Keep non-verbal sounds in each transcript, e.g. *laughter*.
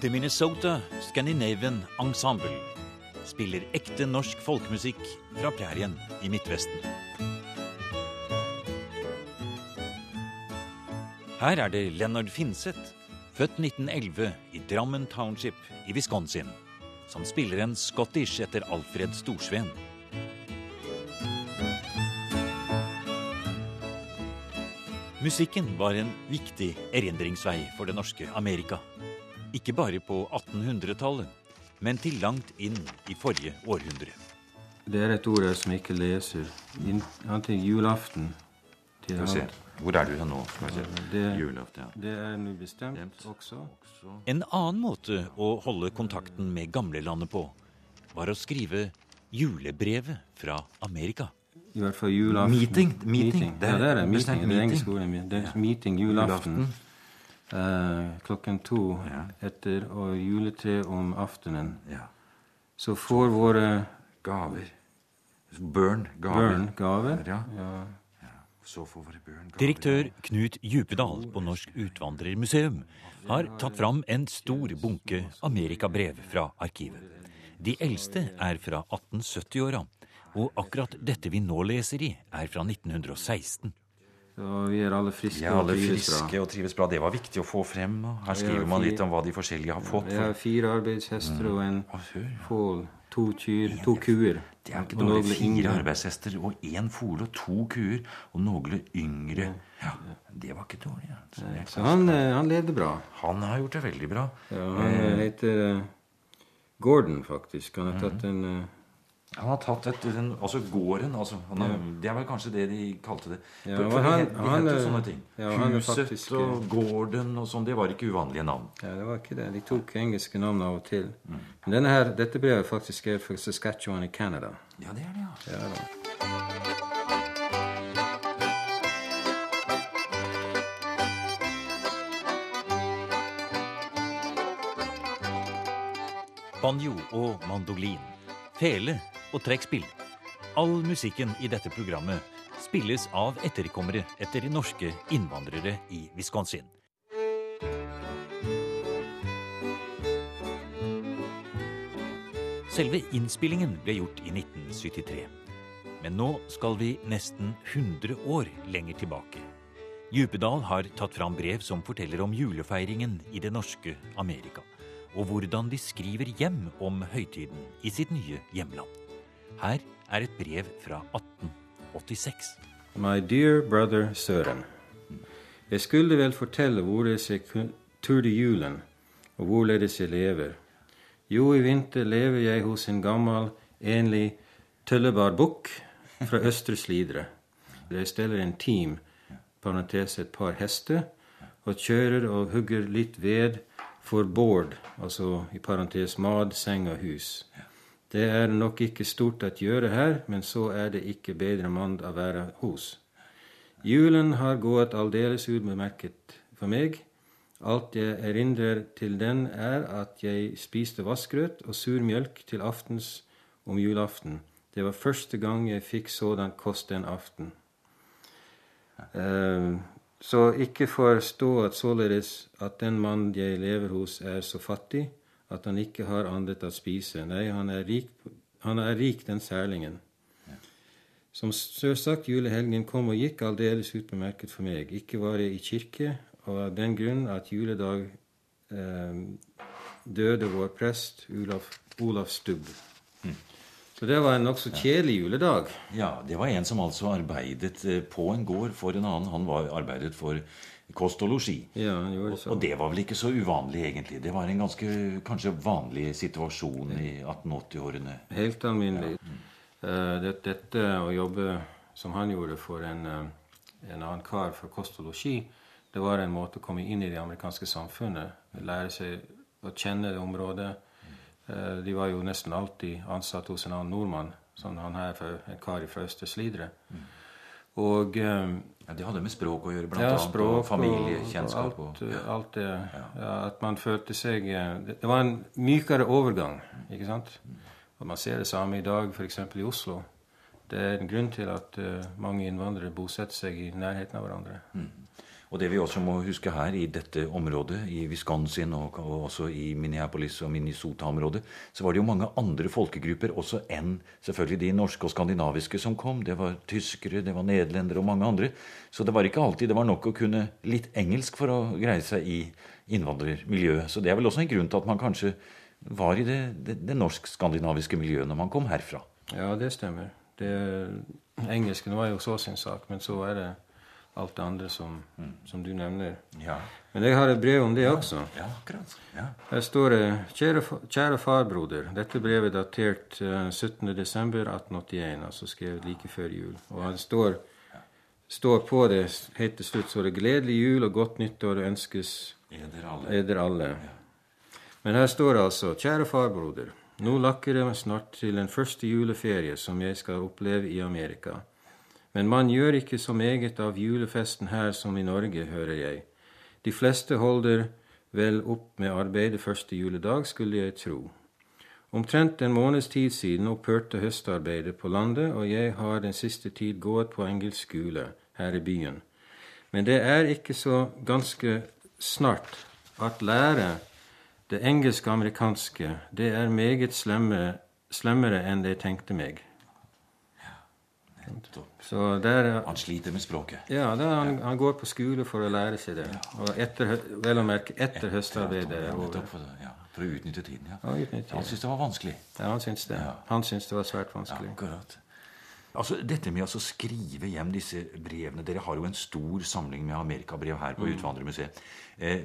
The Minnesota Scandinavian Ensemble spiller ekte norsk folkemusikk fra prærien i Midtvesten. Her er det Leonard Finseth, født 1911 i Drammen Township i Wisconsin, som spiller en scottish etter Alfred Storsveen. Musikken var en viktig erindringsvei for det norske Amerika. Ikke bare på 1800-tallet, men til langt inn i forrige århundre. Det er et ord jeg som ikke leser. Han til julaften. Til Skal vi se. Hvor er du hen nå? Skal vi se. Det- Julaften, ja. Det er nå bestemt også. En annen måte å holde kontakten med gamlelandet på, var å skrive julebrevet fra Amerika. I hvert fall julaften. Meeting, meeting. Det er ja, det er det. Meeting. Det er meeting. Det er meeting julaften. Eh, klokken to Ja. etter og juletre om aftenen. Ja. Så får våre Gaver. Burn. Gaver. Burn, gaver. Ja. Ja. Så får våre børn gaver. Direktør Knut Djupedal på Norsk Utvandrermuseum har tatt fram en stor bunke amerikabrev fra arkivet. De eldste er fra 1870-åra, og akkurat dette vi nå leser i, er fra 1916. Så vi er alle friske er alle og trives bra. friske og trives bra. Det var viktig å få frem. og Her skriver man litt om hva de forskjellige har fått. Vi har fire arbeidshester og en Å, fål. To kyr, to kuer. Det er ikke Og dårlig. Fire yngre. arbeidshester og én fole og to kuer. Og noen yngre. Ja, Det var ikke dårlig. Ja. Så er Så han, han levde bra. Han har gjort det veldig bra. Ja, han eh, heter eh, Gordon, faktisk. Han har tatt en eh, Han har tatt et, den, altså gården altså, han har, Det er vel kanskje det de kalte det. Ja, for, for han- de, het- det han het jo er- sånne ting. ja, Huset faktisk- eh, og gården og sånn, det var ikke uvanlige navn. Ja, det var ikke det. De tok engelske navn av og til. Men denne her, dette brevet faktisk skrevet fra Saskatchewan i Canada. Ja, det er det, ja. Ja, da. Banjo og mandolin, fele og trekkspill. All musikken i dette programmet spilles av etterkommere etter norske innvandrere i Wisconsin. Selve innspillingen ble gjort i 1973. Men nå skal vi nesten 100 år lenger tilbake. Djupedal har tatt fram brev som forteller om julefeiringen i det norske Amerika, og hvordan de skriver hjem om høytiden i sitt nye hjemland. Her er et brev fra 1886. My dear brother Søren. Jeg skulle vel fortelle hvorledes jeg turde julen, og hvorledes jeg lever. Jo, i vinter lever jeg hos en gammel, enlig tøllebar bukk fra *laughs* Østre Slidre. Jeg steller en team, parentes et par hester, og kjører og hugger litt ved for bård, altså i parentes mad, seng og hus. Det er nok ikke stort å gjøre her, men så er det ikke bedre mann å være hos. Julen har gått aldeles ubemerket for meg. Alt jeg erindrer til den, er at jeg spiste vassgrøt og sur mjølk til aftens om julaften. Det var første gang jeg fikk sådan kost den aften. Eh, så ikke forstå at således at den mann jeg lever hos, er så fattig at han ikke har annet å spise. Nei, han er rik, han er rik den særlingen. Som selvsagt, julehelgen kom og gikk aldeles utbemerket for meg. Ikke var jeg i kirke, og av den grunn at juledag eh, døde vår prest Olaf, Olaf Stubb. Så det var en nokså kjedelig juledag. Ja, Det var en som altså arbeidet eh, på en gård for en annen. Han var arbeidet for kost og losji. Ja, Og, det var vel ikke så uvanlig, egentlig. Det var en ganske kanskje vanlig situasjon i 1880-årene. Helt alminnelig. Eh, det, dette å jobbe som han gjorde for en, uh, en annen kar for kost og losji, det var en måte å komme inn i det amerikanske samfunnet. Lære seg å kjenne det området. Uh, de var jo nesten alltid ansatt hos en annen nordmann, som han her, for en kar fra Østre Slidre. Og eh, Ja, det hadde med språk å gjøre, blant ja, annet. språk og familiekjennskap. og alt, og, eh, alt det. Ja, at man følte seg eh, Det, var en mykere overgang, ikke sant? Og man ser det samme i dag, f.eks. i Oslo. Det er en grunn til at uh, mange innvandrere bosetter seg i nærheten av hverandre. Og det vi også må huske her i dette området, i Wisconsin og, og også i Minneapolis og Minnesota-området, så var det jo mange andre folkegrupper også enn selvfølgelig de norske og skandinaviske som kom. Det var tyskere, det var nederlendere og mange andre. Så det var ikke alltid det var nok å kunne litt engelsk for å greie seg i innvandrermiljøet. Så det er vel også en grunn til at man kanskje var i det, det, det norsk-skandinaviske miljøet når man kom herfra. Ja, det stemmer. Det, engelsken var jo så sin sak, men så er det alt det andre som, mm. som du nevner. Ja. Men jeg har et brev om det ja. også. Ja, akkurat. Ja. Her står det kjære, kjære farbroder. Dette brevet er datert uh, eh, 17.12.1881, altså skrevet like før jul. Og det står, står på det helt til slutt så det 'Gledelig jul og godt nyttår ønskes eder alle'. Eder alle. Men her står det altså 'Kjære farbroder'. Nå lakker det snart til den første juleferie som jeg skal oppleve i Amerika. Men man gjør ikke så meget av julefesten her som i Norge, hører jeg. De fleste holder vel opp med arbeidet første juledag, skulle jeg tro. Omtrent en måneds tid siden opphørte høstarbeidet på landet, og jeg har den siste tid gått på engelsk skole her i byen. Men det er ikke så ganske snart at lære det engelsk-amerikanske, det er meget slemme, slemmere enn jeg tenkte meg. Så der, han sliter med språket? Ja, han, han, går på skole for å lære seg det. Og etter, vel å merke etter, høstarbeidet er. For, ja, for å utnytte tiden, ja. ja utnytte, han syntes det var vanskelig? Ja, han syntes det. Han syntes det var svært vanskelig. Ja, akkurat. Altså, Dette med å skrive hjem disse brevene Dere har jo en stor samling med amerikabrev her på mm. Utvandrermuseet. Eh,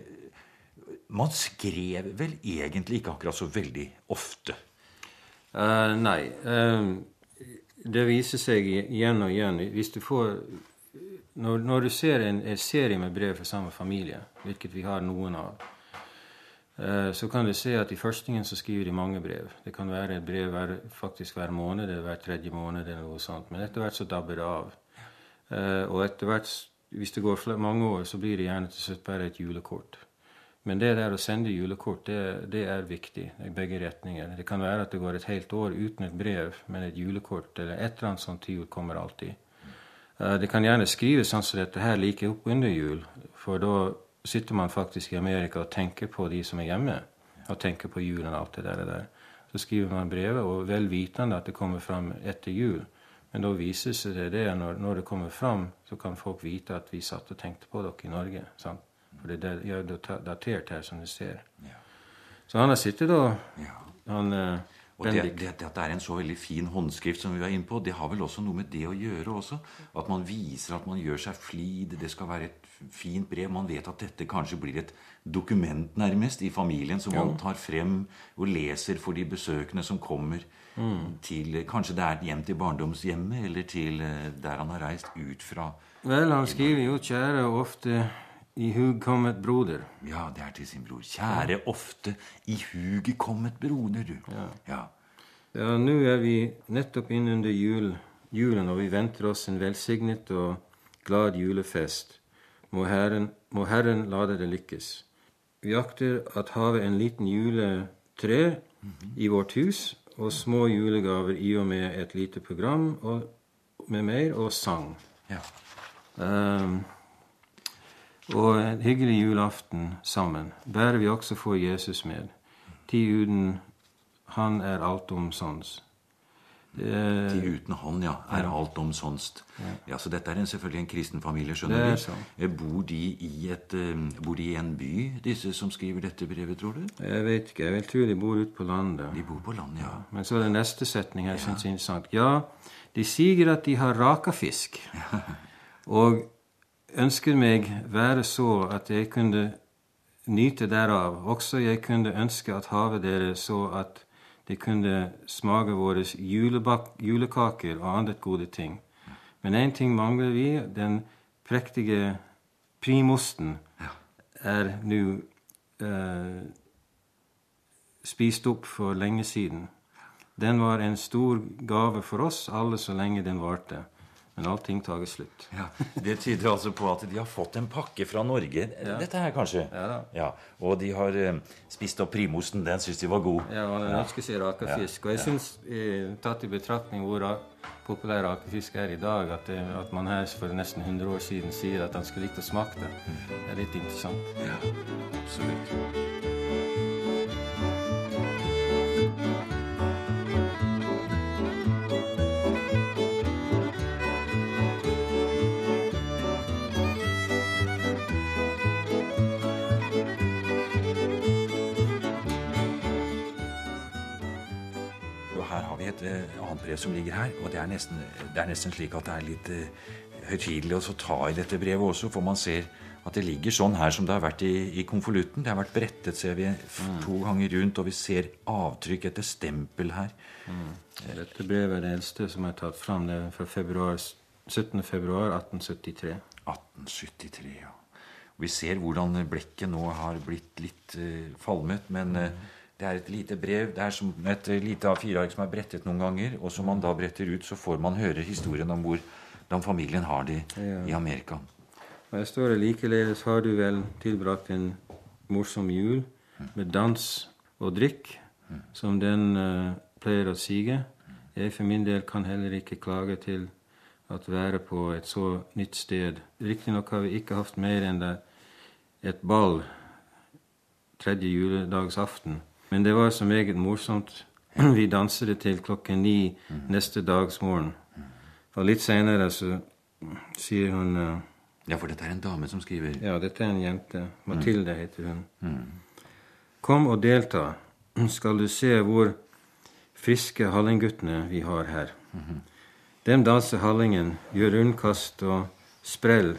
man skrev vel egentlig ikke akkurat så veldig ofte? Uh, nei. Uh, det viser seg igjen og igjen. Hvis du får Når, når du ser en, en, serie med brev fra samme familie, hvilket vi har noen av, uh, så kan du se at i førstingen så skriver de mange brev. Det kan være et brev hver, faktisk hver måned eller hver tredje måned. eller noe sånt. Men etter hvert så dabber det av. og etter hvert, hvis det går mange år, så blir det gjerne til slutt bare et julekort. Men det der å sende julekort, det, det, er viktig i begge retninger. Det kan være at det går et helt år uten et brev, men et julekort eller et eller annet sånt jul kommer alltid. Uh, det kan gjerne skrives sånn som dette her like opp under jul, for da sitter man faktisk i Amerika og tenker på de som er hjemme, og tenker på julen og alt det der. der. Så skriver man brevet, og vel vitende at det kommer fram etter jul. Men da viser det det når, når det kommer fram, så kan folk vite at vi satt og tenkte på dere i Norge. sant? For det er ja, datert her, som du ser. Ja. Så han har sittet og han, uh, og det, det, det, at det er en så veldig fin håndskrift som vi var inne på, det har vel også noe med det å gjøre også. At man viser at man gjør seg flid. Det skal være et fint brev. Man vet at dette kanskje blir et dokument nærmest i familien som man tar frem og leser for de besøkende som kommer mm. til Kanskje det er hjem til barndomshjemmet, eller til eh, der han har reist ut fra. Vel, han skriver jo 'kjære' ofte i hug kommet broder. Ja, det er til sin bror. Kjære ofte i huget kommet broder, du. Ja. ja. ja nå er vi nettopp innunder jul, julen, og vi venter oss en velsignet og glad julefest. Må Herren, må Herren la det lykkes. Vi akter at havet en liten juletre mm -hmm. i vårt hus, og små julegaver i og med et lite program og med mer og sang. Ja. Um, og en hyggelig julaften sammen bærer vi også få Jesus med. Ti uten Han er alt omsonst. Ti uten Han, ja, er ja. alt omsonst. Ja. ja. Så dette er en, selvfølgelig en kristen familie, skjønner du. Sånn. Bor de i et, uh, bor de i en by, disse som skriver dette brevet, tror du? Jeg vet ikke. Jeg vil tro de bor ute på landet. De bor på landet, ja. Men så er det neste setning her, ja. syns jeg er interessant. Ja, de sier at de har raka fisk. og ønsket meg være så at jeg kunne nyte derav. Også jeg kunne ønske at havet dere så at de kunne smake våre julekaker og andre gode ting. Men én ting mangler vi. Den prektige primosten er nå eh, spist opp for lenge siden. Den var en stor gave for oss alle så lenge den varte. Men allting tager slutt. *laughs* Ja, Det tyder altså på at de har fått en pakke fra Norge. Dette her, kanskje? Ja. Ja, Og de har eh, spist opp primosten. Den syns de var god. Ja, og den ønsker seg rakefisk. Og jeg syns, eh, tatt i betraktning hvor populær rakefisk er i dag, at, det, at man her for nesten 100 år siden sier at han skulle likt å smake det, det er litt interessant. Ja, absolutt. Eh, brev som ligger her, og det er nesten, det er nesten slik at det er litt eh, høytidelig å ta i dette brevet også, for man ser at det ligger sånn her som det har vært i, i konvolutten. Det har vært brettet, ser vi, mm. to ganger rundt, og vi ser avtrykk etter stempel her. Dette brevet er det eldste som er tatt fram. Det er fra februar, 17. februar 1873. 1873, ja. Vi ser hvordan blekket nå har blitt litt uh, falmet, men eh, det er et lite brev. Det er som et lite A4-ark som er brettet noen ganger, og som man da bretter ut, så får man høre historien om hvordan familien har det i Amerika. Og jeg står det likeledes har du vel tilbrakt en morsom jul med dans og drikk, som den uh, pleier å sige. Jeg for min del kan heller ikke klage til at være på et så nytt sted. Riktignok har vi ikke hatt mer enn det et ball tredje juledagsaften, men det var så meget morsomt. *clears throat* Vi danset til klokken ni neste dags morgen. Og litt senere så sier hun uh, Ja, for dette er en dame som skriver. ja, dette er en jente. Mathilde heter hun. Kom og delta, *clears throat* skal du se hvor friske hallingguttene vi har her. Dem danser Hallingen, gjør rundkast og sprell.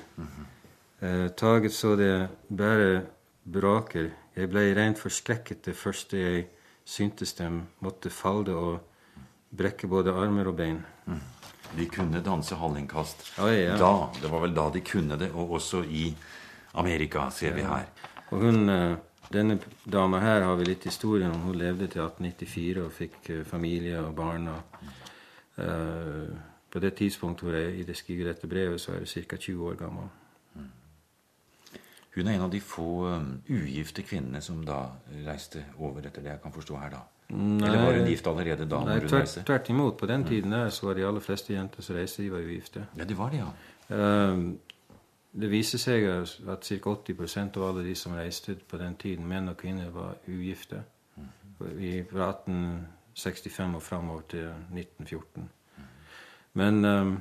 Eh, taget så det bare braker. Jeg ble rent forskrekket det første jeg syntes dem måtte falle og brekke både armer og bein. De kunne danse hallingkast. Oi, ja. Da, Det var vel da de kunne det, og også i Amerika, ser vi her. Og hun, eh, denne dama her har vi litt historie om. Hun levde til 1894 og fikk eh, familie og barn. Og, Uh, på det tidspunktet hvor jeg skriver dette brevet, så er hun ca. 20 år gammel. Hun er en av de få um, ugifte kvinnene som da reiste over, etter det jeg kan forstå her, da. Eller var hun gift allerede da? Nei, tvert, tvert imot. På den tiden der så var de aller fleste jenter som reiste, de var ugifte. Ja, det var det, ja. Eh, det viser seg at ca. 80% av alle de som reiste på den tiden, menn og kvinner, var ugifte. I, fra 1865 og framover til 1914. Men eh,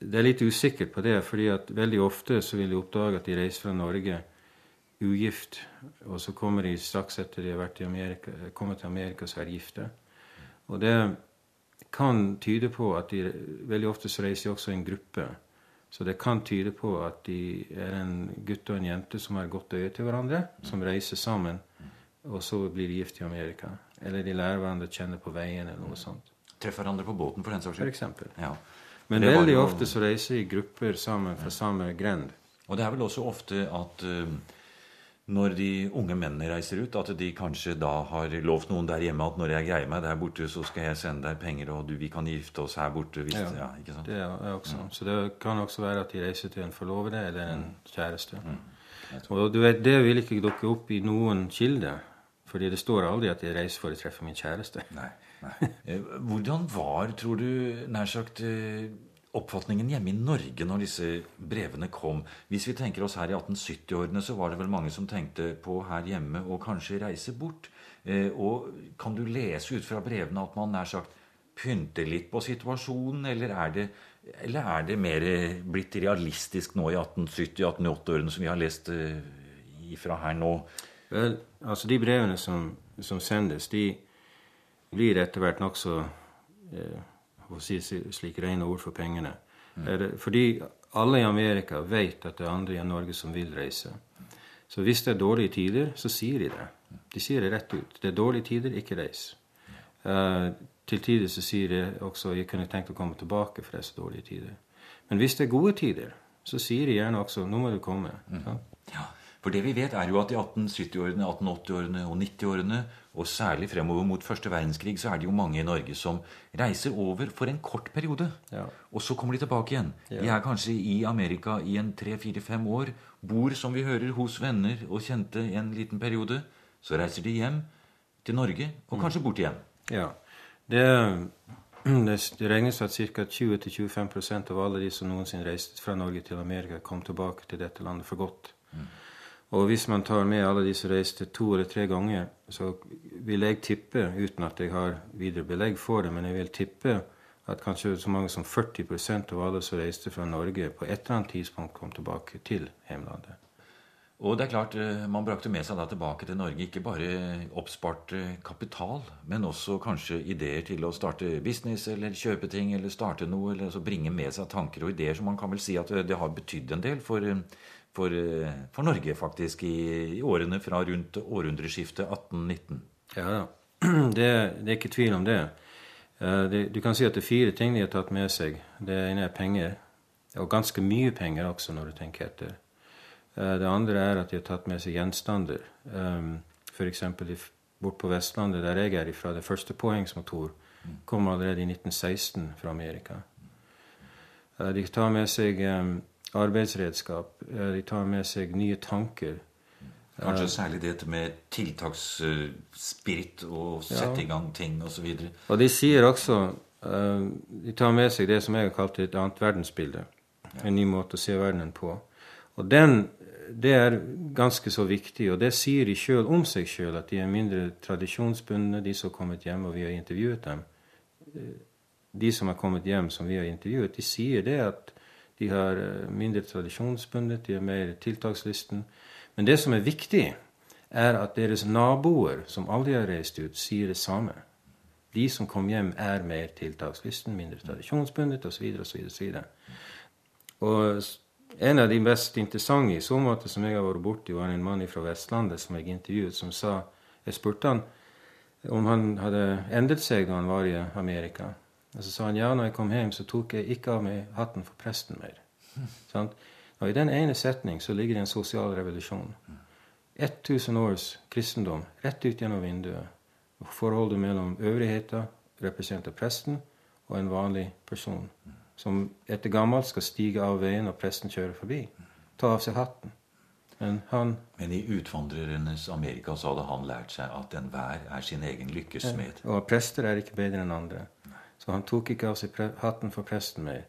det er litt usikkert på det, fordi at veldig ofte så vil de oppdage at de reiser fra Norge ugift, og så kommer de straks etter de har vært i Amerika, kommet til Amerika, så er de gifte. Og det kan tyde på at de Veldig ofte så reiser de også i en gruppe. Så det kan tyde på at de er en gutt og en jente som har godt øye til hverandre, som reiser sammen, og så blir de gift i Amerika. Eller de lærer hverandre å kjenne på veien, eller noe sånt. Treffer hverandre på båten, for den saks For skyld. eksempel. Ja. Men Det veldig jo- ofte så reiser de i grupper sammen fra samme grend. Og det er vel også ofte at um, når de unge mennene reiser ut, at de kanskje da har lovt noen der hjemme at når jeg greier meg der borte, så skal jeg sende deg penger, og du, vi kan gifte oss her borte. Hvis, ja. ikke sant? Det er også. Mm. Så det kan også være at de reiser til en forlovede eller en kjæreste. Og du vet, det vil ikke dukke opp i noen kilde. Fordi det står aldri at jeg reiser for å treffe min kjæreste. Nei. Eh, Hvordan var, tror du, nær sagt eh, oppfatningen hjemme i Norge når disse brevene kom? Hvis vi tenker oss her i 1870-årene, så var det vel mange som tenkte på her hjemme å kanskje reise bort. Eh, Og kan du lese ut fra brevene at man nær sagt pynter litt på situasjonen, eller er det, eller er det mer blitt realistisk nå i 1870-1880-årene som vi har lest eh, ifra her nå? Vel, altså de brevene som, som sendes, de blir etter hvert nokså eh, si, slik rene ord for pengene. Det, fordi alle i Amerika vet at det er andre i Norge som vil reise. Så hvis det er dårlige tider, så sier de det. De sier det rett ut. Det er dårlige tider, ikke reis. Uh, til tider så sier de også jeg kunne tenkt å komme tilbake, for det er så dårlige tider. Men hvis det er gode tider, så sier de gjerne også nå må du komme. Mm. Ja, For det vi vet, er jo at i 1870-årene, 1880-årene og 90-årene Og særlig fremover mot første verdenskrig så er det jo mange i Norge som reiser over for en kort periode. Ja. Og så kommer de tilbake igjen. Ja. De er kanskje i Amerika i en tre-fire-fem år. Bor, som vi hører, hos venner og kjente en liten periode. Så reiser de hjem til Norge, og kanskje bort igjen. Ja. Det, det, regnes at ca. 20-25% av alle de som noensinne reiste fra Norge til Amerika, kom tilbake til dette landet for godt. Og hvis man tar med alle de som reiste to eller tre ganger, så vil jeg tippe, uten at jeg har videre belegg for det, men jeg vil tippe at kanskje så mange som 40% av alle som reiste fra Norge, på et eller annet tidspunkt kom tilbake til hjemlandet. Og det er klart, eh, Man brakte med seg da tilbake til Norge ikke bare oppspart eh, kapital, men også kanskje ideer til å starte business eller kjøpe ting eller starte noe. eller altså Bringe med seg tanker og ideer som man kan vel si at eh, det har betydd en del for, for, for Norge faktisk i, i, årene fra rundt århundreskiftet 1819. Ja da, *clears throat* det, det, er ikke tvil om det. det. Du kan si at det er fire ting de har tatt med seg. Det ene er penger, og ganske mye penger også, når du tenker etter. Eh, det andre er at de har tatt med seg gjenstander. F.eks. bort på Vestlandet, der jeg er ifra, det første påhengsmotor kom allerede i 1916 fra Amerika. Eh, de tar med seg arbeidsredskap. Eh, de tar med seg nye tanker. Kanskje særlig dette med tiltaksspirit og sette ja. i gang ting osv. Og, så og de sier også De tar med seg det som jeg har kalt et annet verdensbilde. En ny måte å se verdenen på. Og den det er ganske så viktig, og det sier de sjøl om seg sjøl, at de er mindre tradisjonsbundne, de som har kommet hjem, og vi har intervjuet dem. De som har kommet hjem, som vi har intervjuet, de sier det at de har eh, mindre tradisjonsbundet, de er mer tiltakslysten. Men det som er viktig, er at deres naboer, som aldri har reist ut, sier det samme. De som kom hjem, er mer tiltakslysten, mindre tradisjonsbundet osv. osv. Og en av de mest interessante i så måte som jeg har vært borti, var en mann fra Vestlandet som jeg intervjuet, som sa Jeg spurte han om han hadde endret seg da han var i Amerika. Og så sa han ja, når jeg kom hjem, så tok jeg ikke av meg hatten for presten mer. *laughs* Sånn? Og I den ene setning så ligger det en sosial revolusjon. 1000 års kristendom rett ut gjennom vinduet. Forholdet mellom øvrigheter, representert presten, og en vanlig person som etter gammelt skal stige av veien når presten kjører forbi. Ta av seg hatten. Men han Men i utvandrernes Amerika så hadde han lært seg at enhver er sin egen lykkesmed. Og prester er ikke bedre enn andre. Så han tok ikke av seg hatten for presten mer.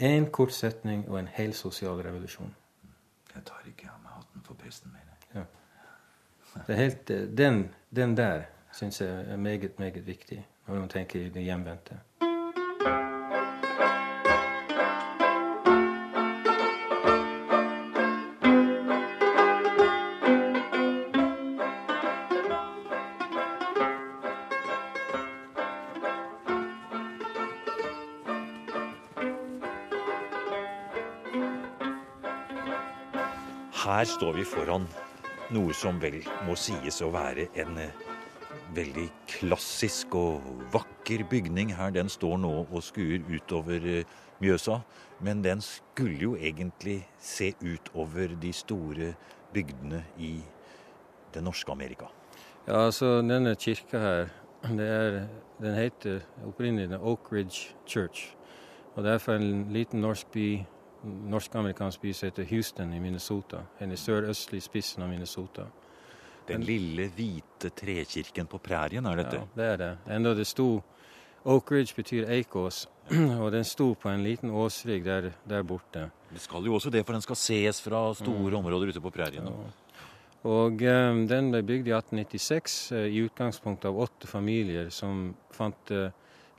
Én kort setning og en hel sosial revolusjon. Jeg tar ikke av meg hatten for presten mer. Ja. Det er helt, eh, den, den der syns jeg er meget, meget viktig når man tenker i det hjemvendte. Her står vi foran noe som vel må sies å være en eh, veldig klassisk og vakker bygning her. Den står nå og skuer utover eh, Mjøsa, men den skulle jo egentlig se utover de store bygdene i det norske Amerika. Ja, altså denne kirka her, er, den heter opprinnelig Oak Ridge Church. Og det er fra en liten norsk by norsk-amerikansk by som heter Houston i Minnesota. i sørøstlig spissen av Minnesota. Den lille, hvite trekirken på prærien, er dette? Ja, det er det. Enda det sto Oak Ridge betyr eikås, *clears throat* og den sto på en liten åsrygg der, der, borte. Det skal jo også det, for den skal ses fra store mm. områder ute på prærien. Ja. Og um, den ble bygd i 1896 uh, i utgangspunktet av åtte familier som fant uh,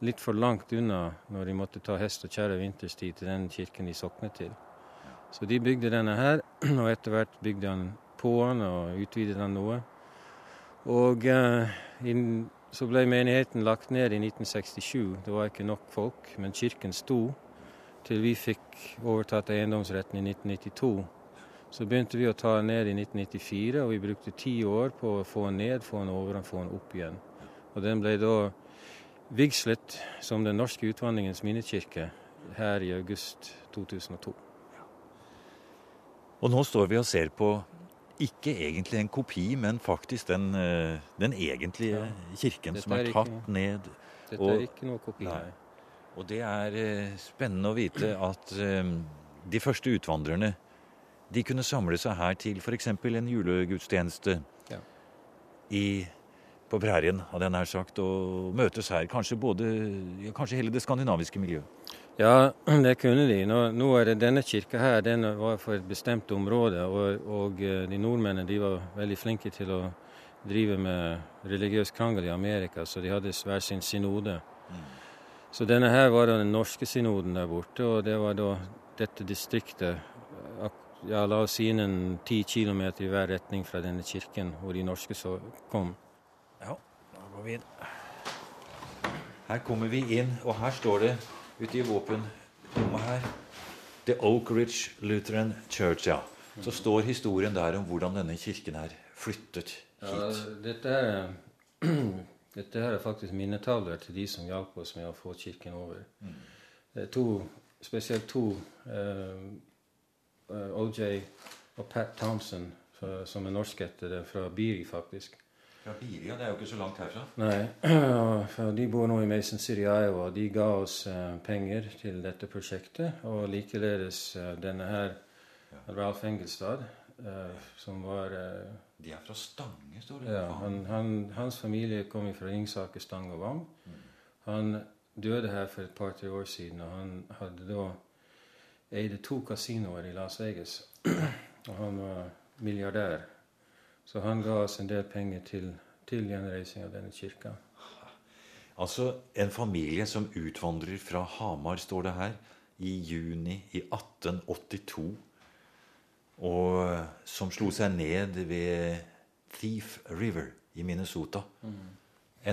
litt for langt unna når de måtte ta hest og kjerre vinterstid til den kirken de soknet til. Så de bygde denne her, *clears throat* og etter hvert bygde han på den og utvidet den noe. Og eh, in, så ble menigheten lagt ned i 1967. Det var ikke nok folk, men kirken sto til vi fikk overtatt eiendomsretten i 1992. Så begynte vi å ta den ned i 1994, og vi brukte ti år på å få den ned, få den over og få den opp igjen. Og den ble da vigslet som Den norske utvandringens minnekirke her i august 2002. Og nå står vi og ser på ikke egentlig en kopi, men faktisk den, eh, den egentlige ja. kirken dette som er, er tatt noe. ned. Dette og, er ikke noe kopi, nei. Og det er eh, spennende å vite at eh, de første utvandrerne de kunne samle seg her til f.eks. en julegudstjeneste ja. i, på prærien, hadde jeg nær sagt, og møtes her. Kanskje, både, ja, kanskje hele det skandinaviske miljøet. Ja, *clears throat* det kunne de. Nå, nå er det denne kirka her den var for et bestemt område. Og, og eh, de nordmennene de var veldig flinke til å drive med religiøs krangel i Amerika, så de hadde hver sin synode. Mm. Så denne her var den norske synoden der borte, og det var da dette distriktet ja, La oss si innen ti kilometer i hver retning fra denne kirken hvor de norske så kom. Ja, da går vi inn. Her kommer vi inn, og her står det ute i våpenrommet her The Oak Ridge Lutheran Church. ja. Så står historien der om hvordan denne kirken er flyttet hit. Ja, dette er *clears throat* dette her er faktisk minnetavler til de som hjalp oss med å få kirken over. Mm. To, spesielt to, uh, eh, eh, OJ og Pat Thompson, som er norskættede fra Biri, faktisk. Ja. Det er jo ikke så langt herfra. Nei. *clears throat* For de bor nå i Mason City, Iowa. De ga oss uh, penger til dette prosjektet. Og likeledes uh, denne her, Ralf Engelstad, som var de er fra Stange, står det. Ja, han, han, Hans familie kom fra Ringsaker, Stang og Vang. Mm. Han døde her for et par-tre år siden, og han hadde da eide to kasinoer i Las Vegas. *clears throat* og han var milliardær. Så han ga oss en del penger til, til gjenreising av denne kirka. Altså en familie som utvandrer fra Hamar, står det her, i juni i 1882 og som slo seg ned ved Thief River i Minnesota. Mm.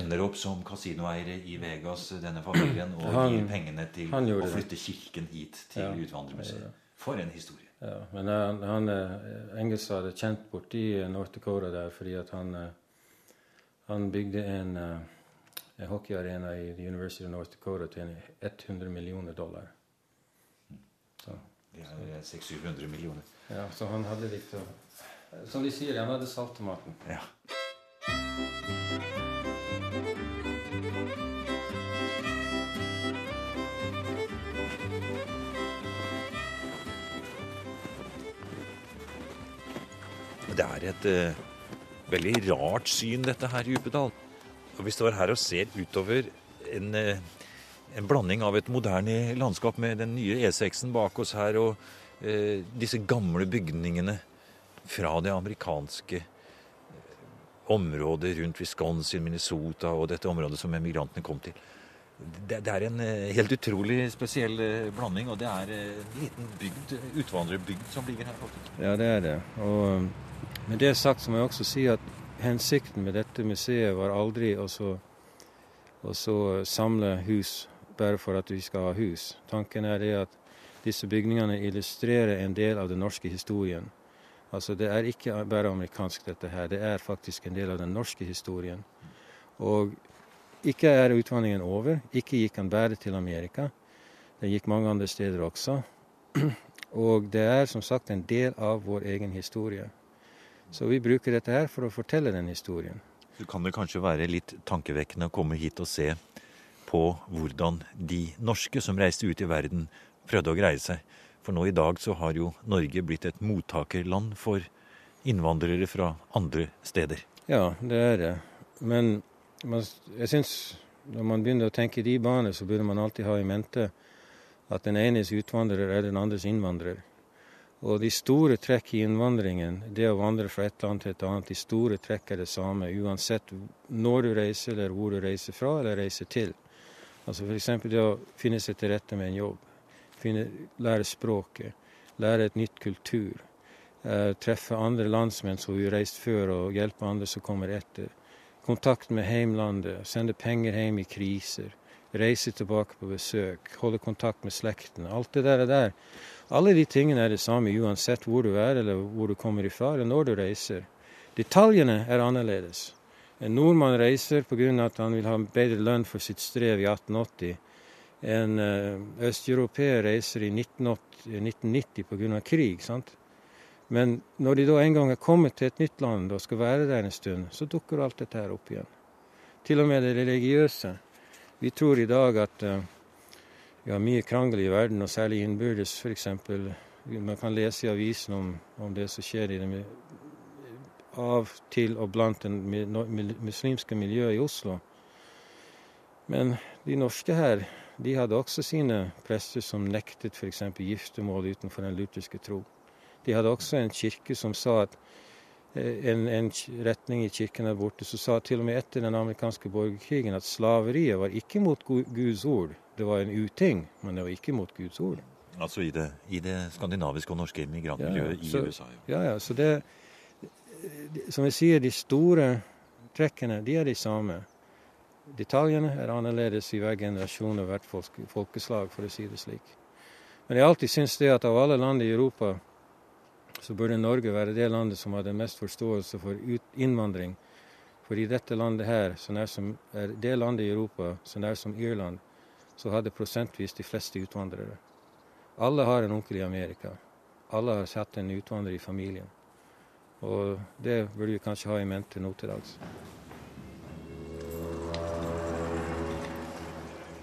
Ender opp som kasinoeiere i Vegas, denne familien, og han, gir pengene til å flytte kirken hit til ja, Utvandrermuseet. For en historie. Ja, men han, han Engels hadde kjent borti North Dakota der fordi at han, han bygde en, en hockeyarena i University of North Dakota til 100 millioner dollar. Så, det er 600-700 millioner. Ja, så han hadde litt å Som de sier, han hadde salt til maten. Ja. Det er et uh, veldig rart syn, dette her i Djupedal. Og vi står her og ser utover en, uh, en blanding av et moderne landskap med den nye E6-en bak oss her, og eh, disse gamle bygningene fra det amerikanske eh, området rundt Wisconsin, Minnesota og dette området som emigrantene kom til. Det, er en eh, helt utrolig spesiell eh, blanding, og det er en liten bygd, utvandrerbygd som ligger her. Ja, det er det. Og med det sagt så må jeg også si at hensikten med dette museet var aldri å så, å så samle hus bare for at vi skal ha hus. Tanken er det at disse bygningene illustrerer en del av den norske historien. Altså Det er ikke bare amerikansk, dette her. Det er faktisk en del av den norske historien. Og ikke er utvandringen over. Ikke gikk han bare til Amerika. Den gikk mange andre steder også. *clears throat* Og det er som sagt en del av vår egen historie. Så vi bruker dette her for å fortelle den historien. Så kan det kanskje være litt tankevekkende å komme hit og se på hvordan de norske som reiste ut i verden, prøvde å greie seg. For nå i dag så har jo Norge blitt et mottakerland for innvandrere fra andre steder. Ja, det er det. Men jeg syns når man begynner å tenke i de baner, så burde man alltid ha i mente at den enes utvandrer er den andres innvandrer. Og de store trekk i innvandringen, det å vandre fra et land til et annet, de store trekk er det samme uansett når du reiser, eller hvor du reiser fra eller reiser til. Altså F.eks. det å finne seg til rette med en jobb finne, lære språket, lære et nytt kultur. Eh, treffe andre landsmenn som har reist før, og hjelpe andre som kommer etter. Kontakt med heimlandet, sende penger hjem i kriser. Reise tilbake på besøk, holde kontakt med slekten. Alt det der er der. Alle de tingene er det samme uansett hvor du er eller hvor du kommer ifra, eller når du reiser. Detaljene er annerledes. En nordmann reiser pga. at han vil ha bedre lønn for sitt strev i 1880 en uh, østeuropeer reiser i 1980, 1990 pga. krig. sant? Men når de da en gang er kommet til et nytt land og skal være der en stund, så dukker alt dette her opp igjen. Til og med det religiøse. Vi tror i dag at uh, vi har mye krangel i verden, og særlig innbyrdes f.eks. Man kan lese i avisen om, om, det som skjer i det av til og blant det muslimske miljøet i Oslo. Men de norske her de hadde også sine prester som nektet f.eks. giftermål utenfor den lutherske tro. De hadde også en kirke som sa at eh, en, en, retning i kirken der borte som sa til og med etter den amerikanske borgerkrigen at slaveriet var ikke mot Guds ord. Det var en uting, men det var ikke mot Guds ord. Altså i det, i det skandinaviske og norske migrantmiljøet ja, i USA? Ja, ja. Så det, som jeg sier, de store trekkene, de er de samme. Detaljene er annerledes i hver generasjon og hvert folkeslag, for å si det slik. Men jeg alltid syns det at av alle land i Europa så burde Norge være det landet som hadde mest forståelse for innvandring. For i dette landet her, så nær som er det landet i Europa så nær som Irland, så hadde prosentvis de fleste utvandrere. Alle har en onkel i Amerika. Alle har satt en utvandrer i familien. Og det burde vi kanskje ha i mente nå til dags.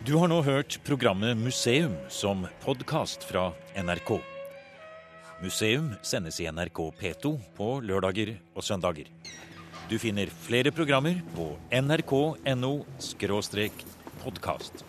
Du har nå hørt programmet Museum som podkast fra NRK. Museum sendes i NRK P2 på lørdager og søndager. Du finner flere programmer på nrk.no podkast.